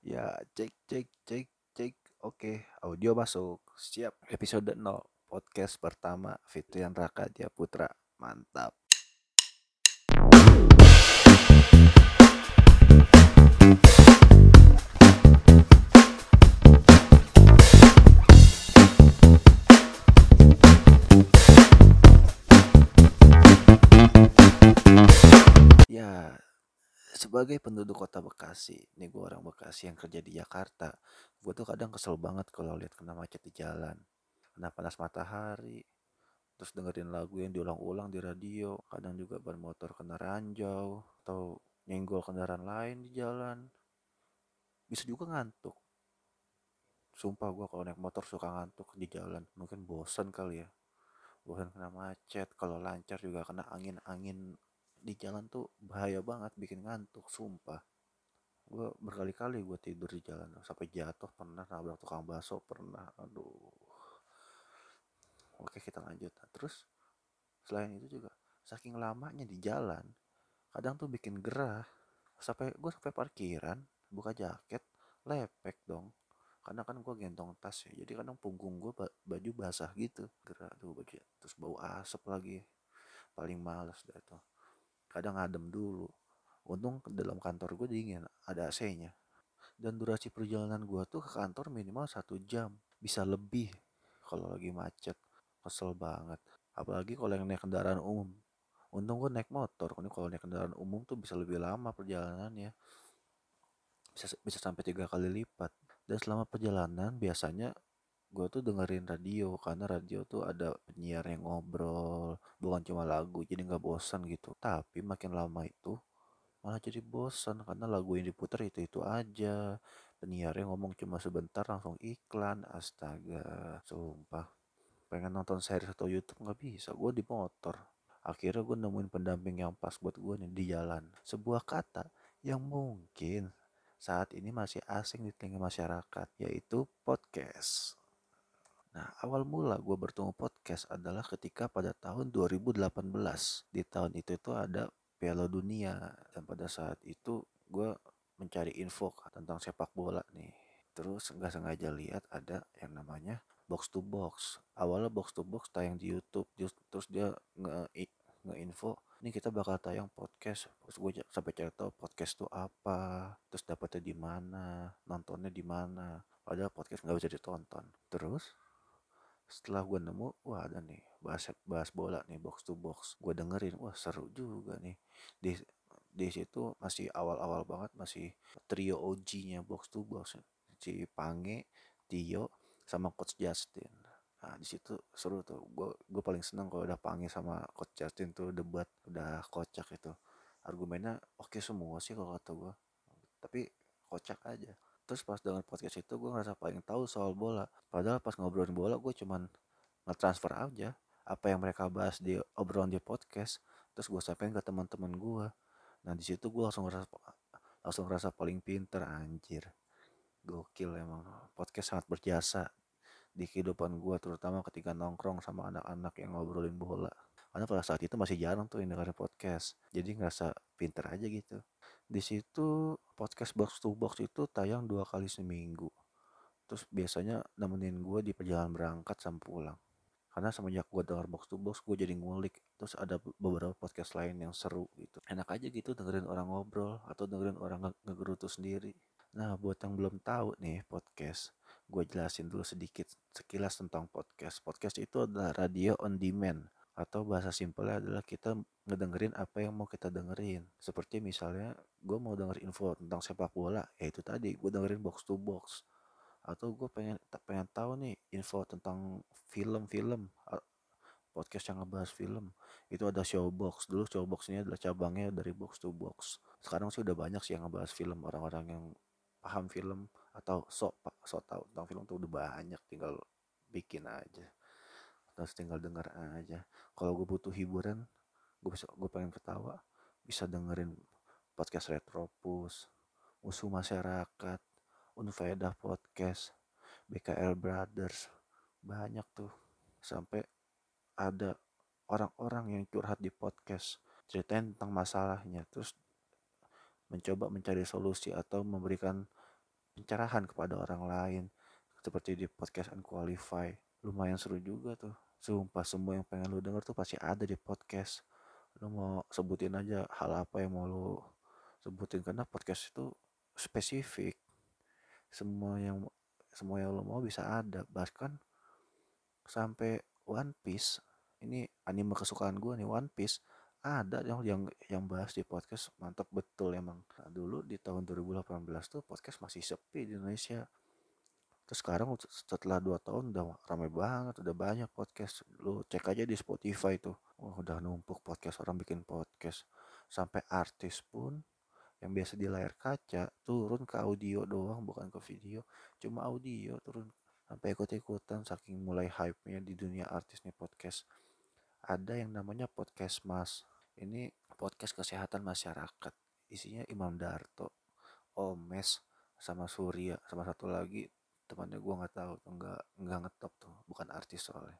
Ya, cek cek cek cek. Oke, audio masuk. Siap. Episode 0 podcast pertama Fitrian Raka Putra. Mantap. Sebagai penduduk kota Bekasi, ini gue orang Bekasi yang kerja di Jakarta. Gue tuh kadang kesel banget kalau lihat kena macet di jalan. Kena panas matahari, terus dengerin lagu yang diulang-ulang di radio. Kadang juga ban motor kena ranjau, atau nyenggol kendaraan lain di jalan. Bisa juga ngantuk. Sumpah gue kalau naik motor suka ngantuk di jalan. Mungkin bosan kali ya. Bosan kena macet. Kalau lancar juga kena angin-angin di jalan tuh bahaya banget bikin ngantuk sumpah. Gue berkali-kali gue tidur di jalan sampai jatuh pernah nabrak tukang bakso pernah aduh. Oke kita lanjut. Terus selain itu juga saking lamanya di jalan kadang tuh bikin gerah. Sampai gue sampai parkiran buka jaket lepek dong. Karena kan gue gendong tas ya jadi kadang punggung gue baju basah gitu. Gerah tuh baju terus bau asap lagi. Paling males dah tuh kadang adem dulu. Untung dalam kantor gue dingin ada AC-nya. Dan durasi perjalanan gue tuh ke kantor minimal satu jam bisa lebih kalau lagi macet. Kesel banget. Apalagi kalau yang naik kendaraan umum. Untung gue naik motor kalau naik kendaraan umum tuh bisa lebih lama perjalanannya. Bisa bisa sampai tiga kali lipat. Dan selama perjalanan biasanya gue tuh dengerin radio karena radio tuh ada penyiar yang ngobrol bukan cuma lagu jadi nggak bosan gitu. Tapi makin lama itu malah jadi bosan karena lagu yang diputar itu itu aja. Penyiarnya ngomong cuma sebentar langsung iklan astaga sumpah. Pengen nonton series atau YouTube nggak bisa gue di motor. Akhirnya gue nemuin pendamping yang pas buat gue nih di jalan. Sebuah kata yang mungkin saat ini masih asing di telinga masyarakat yaitu podcast Nah, awal mula gue bertemu podcast adalah ketika pada tahun 2018. Di tahun itu itu ada Piala Dunia dan pada saat itu gue mencari info tentang sepak bola nih. Terus nggak sengaja lihat ada yang namanya box to box. Awalnya box to box tayang di YouTube, terus dia nge nge-info ini kita bakal tayang podcast terus gue sampai cari tahu podcast tuh apa terus dapetnya di mana nontonnya di mana padahal podcast nggak bisa ditonton terus setelah gue nemu wah ada nih bahas bahas bola nih box to box. Gue dengerin wah seru juga nih. Di di situ masih awal-awal banget masih trio OG-nya box to box si Pange Tio sama coach Justin. Nah di situ seru tuh. Gue gue paling seneng kalau udah Pange sama coach Justin tuh debat udah kocak itu. Argumennya oke okay semua sih kalau kata gue tapi kocak aja terus pas dengan podcast itu gue ngerasa paling tahu soal bola. Padahal pas ngobrolin bola gue cuman ngetransfer aja apa yang mereka bahas di obrolan di podcast terus gue sampaikan ke teman-teman gue nah di situ gue langsung ngerasa langsung ngerasa paling pinter anjir. Gokil emang podcast sangat berjasa di kehidupan gue terutama ketika nongkrong sama anak-anak yang ngobrolin bola. Karena pada saat itu masih jarang tuh yang dengerin podcast jadi ngerasa pinter aja gitu di situ podcast box to box itu tayang dua kali seminggu. Terus biasanya nemenin gue di perjalanan berangkat sampai pulang. Karena semenjak gue denger box to box gue jadi ngulik. Terus ada beberapa podcast lain yang seru gitu. Enak aja gitu dengerin orang ngobrol atau dengerin orang nge ngegerutu sendiri. Nah buat yang belum tahu nih podcast gue jelasin dulu sedikit sekilas tentang podcast. Podcast itu adalah radio on demand atau bahasa simpelnya adalah kita ngedengerin apa yang mau kita dengerin. Seperti misalnya gue mau denger info tentang sepak bola ya itu tadi gue dengerin box to box. Atau gue pengen pengen tahu nih info tentang film-film podcast yang ngebahas film. Itu ada showbox. Dulu showbox ini adalah cabangnya dari box to box. Sekarang sih udah banyak sih yang ngebahas film. Orang-orang yang paham film atau sok sok tahu tentang film tuh udah banyak tinggal bikin aja terus tinggal denger aja. Kalau gue butuh hiburan gue bisa gue pengen ketawa bisa dengerin podcast Retropus musuh masyarakat Unfaedah podcast BKL Brothers. Banyak tuh. Sampai ada orang-orang yang curhat di podcast ceritain tentang masalahnya terus mencoba mencari solusi atau memberikan pencerahan kepada orang lain seperti di podcast Unqualified lumayan seru juga tuh. Sumpah semua yang pengen lu denger tuh pasti ada di podcast. Lu mau sebutin aja hal apa yang mau lu sebutin karena podcast itu spesifik. Semua yang semua yang lo mau bisa ada. Bahkan sampai One Piece ini anime kesukaan gue nih One Piece ada yang yang yang bahas di podcast. Mantap betul emang. Nah, dulu di tahun 2018 tuh podcast masih sepi di Indonesia terus sekarang setelah dua tahun udah ramai banget udah banyak podcast. Lu cek aja di Spotify tuh. Oh, udah numpuk podcast orang bikin podcast. Sampai artis pun yang biasa di layar kaca turun ke audio doang bukan ke video. Cuma audio turun sampai ikut-ikutan saking mulai hype-nya di dunia artis nih podcast. Ada yang namanya podcast mas. Ini podcast kesehatan masyarakat. Isinya Imam Darto Omes sama Surya sama satu lagi temannya gue nggak tahu tuh nggak nggak ngetop tuh bukan artis soalnya.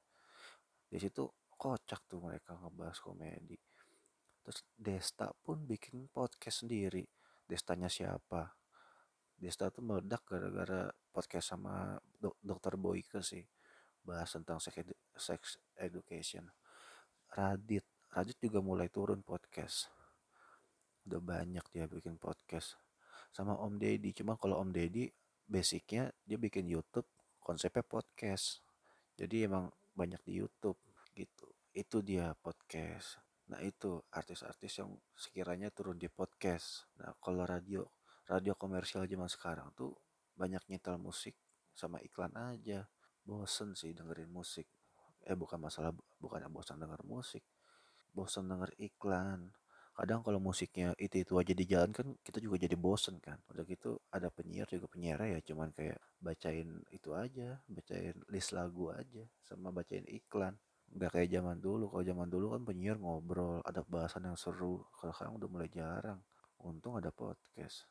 Di situ kocak tuh mereka ngebahas komedi. Terus Desta pun bikin podcast sendiri. Destanya siapa? Desta tuh meledak gara-gara podcast sama dok dokter Boyke sih bahas tentang sex, edu sex education. Radit Radit juga mulai turun podcast. Udah banyak dia bikin podcast. Sama Om Deddy cuma kalau Om Deddy basicnya dia bikin YouTube konsepnya podcast. Jadi emang banyak di YouTube gitu. Itu dia podcast. Nah itu artis-artis yang sekiranya turun di podcast. Nah kalau radio radio komersial zaman sekarang tuh banyak nyetel musik sama iklan aja. Bosen sih dengerin musik. Eh bukan masalah bukannya bosan denger musik. Bosan denger iklan kadang kalau musiknya itu itu aja di jalan kan kita juga jadi bosen kan. Udah gitu ada penyiar juga penyiar ya cuman kayak bacain itu aja bacain list lagu aja sama bacain iklan. Nggak kayak zaman dulu kalau zaman dulu kan penyiar ngobrol ada bahasan yang seru kalau sekarang udah mulai jarang. Untung ada podcast.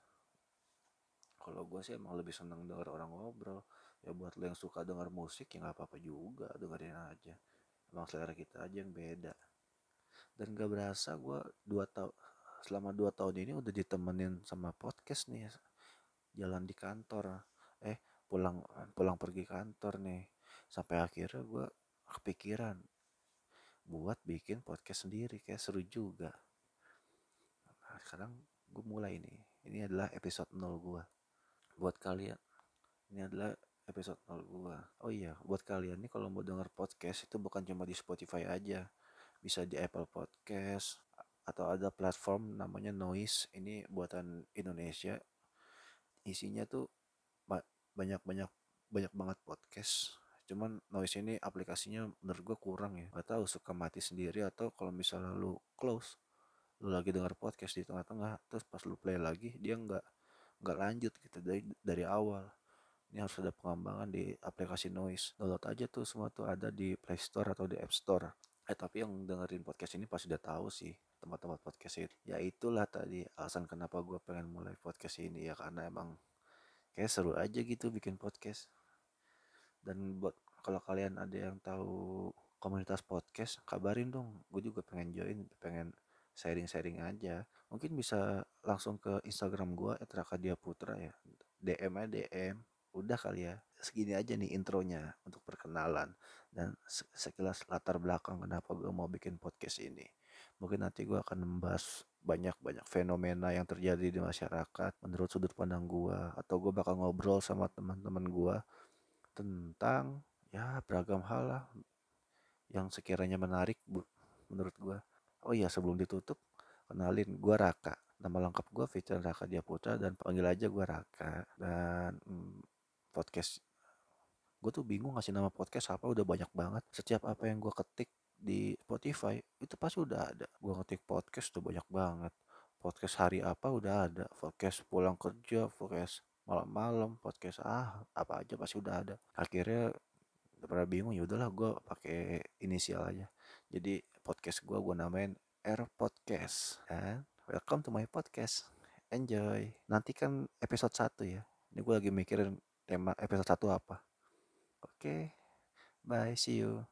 Kalau gue sih emang lebih seneng denger orang ngobrol. Ya buat lo yang suka denger musik ya nggak apa-apa juga dengerin aja. Emang selera kita aja yang beda dan gak berasa gue dua tahun selama dua tahun ini udah ditemenin sama podcast nih jalan di kantor. Eh pulang pulang pergi kantor nih. Sampai akhirnya gue kepikiran buat bikin podcast sendiri kayak seru juga. Nah, sekarang gue mulai nih. Ini adalah episode 0 gue buat kalian ini adalah episode 0 gua. Oh iya, buat kalian nih kalau mau denger podcast itu bukan cuma di Spotify aja. Bisa di Apple Podcast atau ada platform namanya Noise. Ini buatan Indonesia. Isinya tuh banyak-banyak banyak banget podcast. Cuman Noise ini aplikasinya menurut gue kurang ya. Gak tahu suka mati sendiri atau kalau misalnya lu close, lu lagi denger podcast di tengah-tengah, terus pas lu play lagi dia nggak nggak lanjut gitu dari dari awal ini harus ada pengembangan di aplikasi Noise download aja tuh semua tuh ada di Play Store atau di App Store eh tapi yang dengerin podcast ini pasti udah tahu sih tempat-tempat podcast itu. Ya itulah tadi alasan kenapa gue pengen mulai podcast ini ya karena emang kayak seru aja gitu bikin podcast. Dan buat kalau kalian ada yang tahu komunitas podcast kabarin dong. Gue juga pengen join pengen sharing-sharing aja. Mungkin bisa langsung ke Instagram gue @rakadia putra ya. DM aja DM udah kali ya segini aja nih intronya untuk perkenalan dan sekilas latar belakang kenapa gue mau bikin podcast ini. Mungkin nanti gue akan membahas banyak-banyak fenomena yang terjadi di masyarakat menurut sudut pandang gue atau gue bakal ngobrol sama teman-teman gue tentang ya beragam hal lah yang sekiranya menarik bu menurut gue oh iya sebelum ditutup kenalin gue Raka. Nama lengkap gue Fitran Raka Diaputra dan panggil aja gue Raka. Dan hmm, podcast. Gue tuh bingung ngasih nama podcast apa udah banyak banget. Setiap apa yang gue ketik di Spotify itu pasti udah ada. Gue ngetik podcast tuh banyak banget. Podcast hari apa udah ada. Podcast pulang kerja podcast malam-malam podcast ah apa aja pasti udah ada. Akhirnya udah pernah bingung ya udahlah gue pakai inisial aja. Jadi podcast gue gue namain Air Podcast. Kan? Welcome to my podcast. Enjoy. Nanti kan episode 1 ya. Ini gue lagi mikirin tema episode 1 apa. Oke, okay. bye, see you.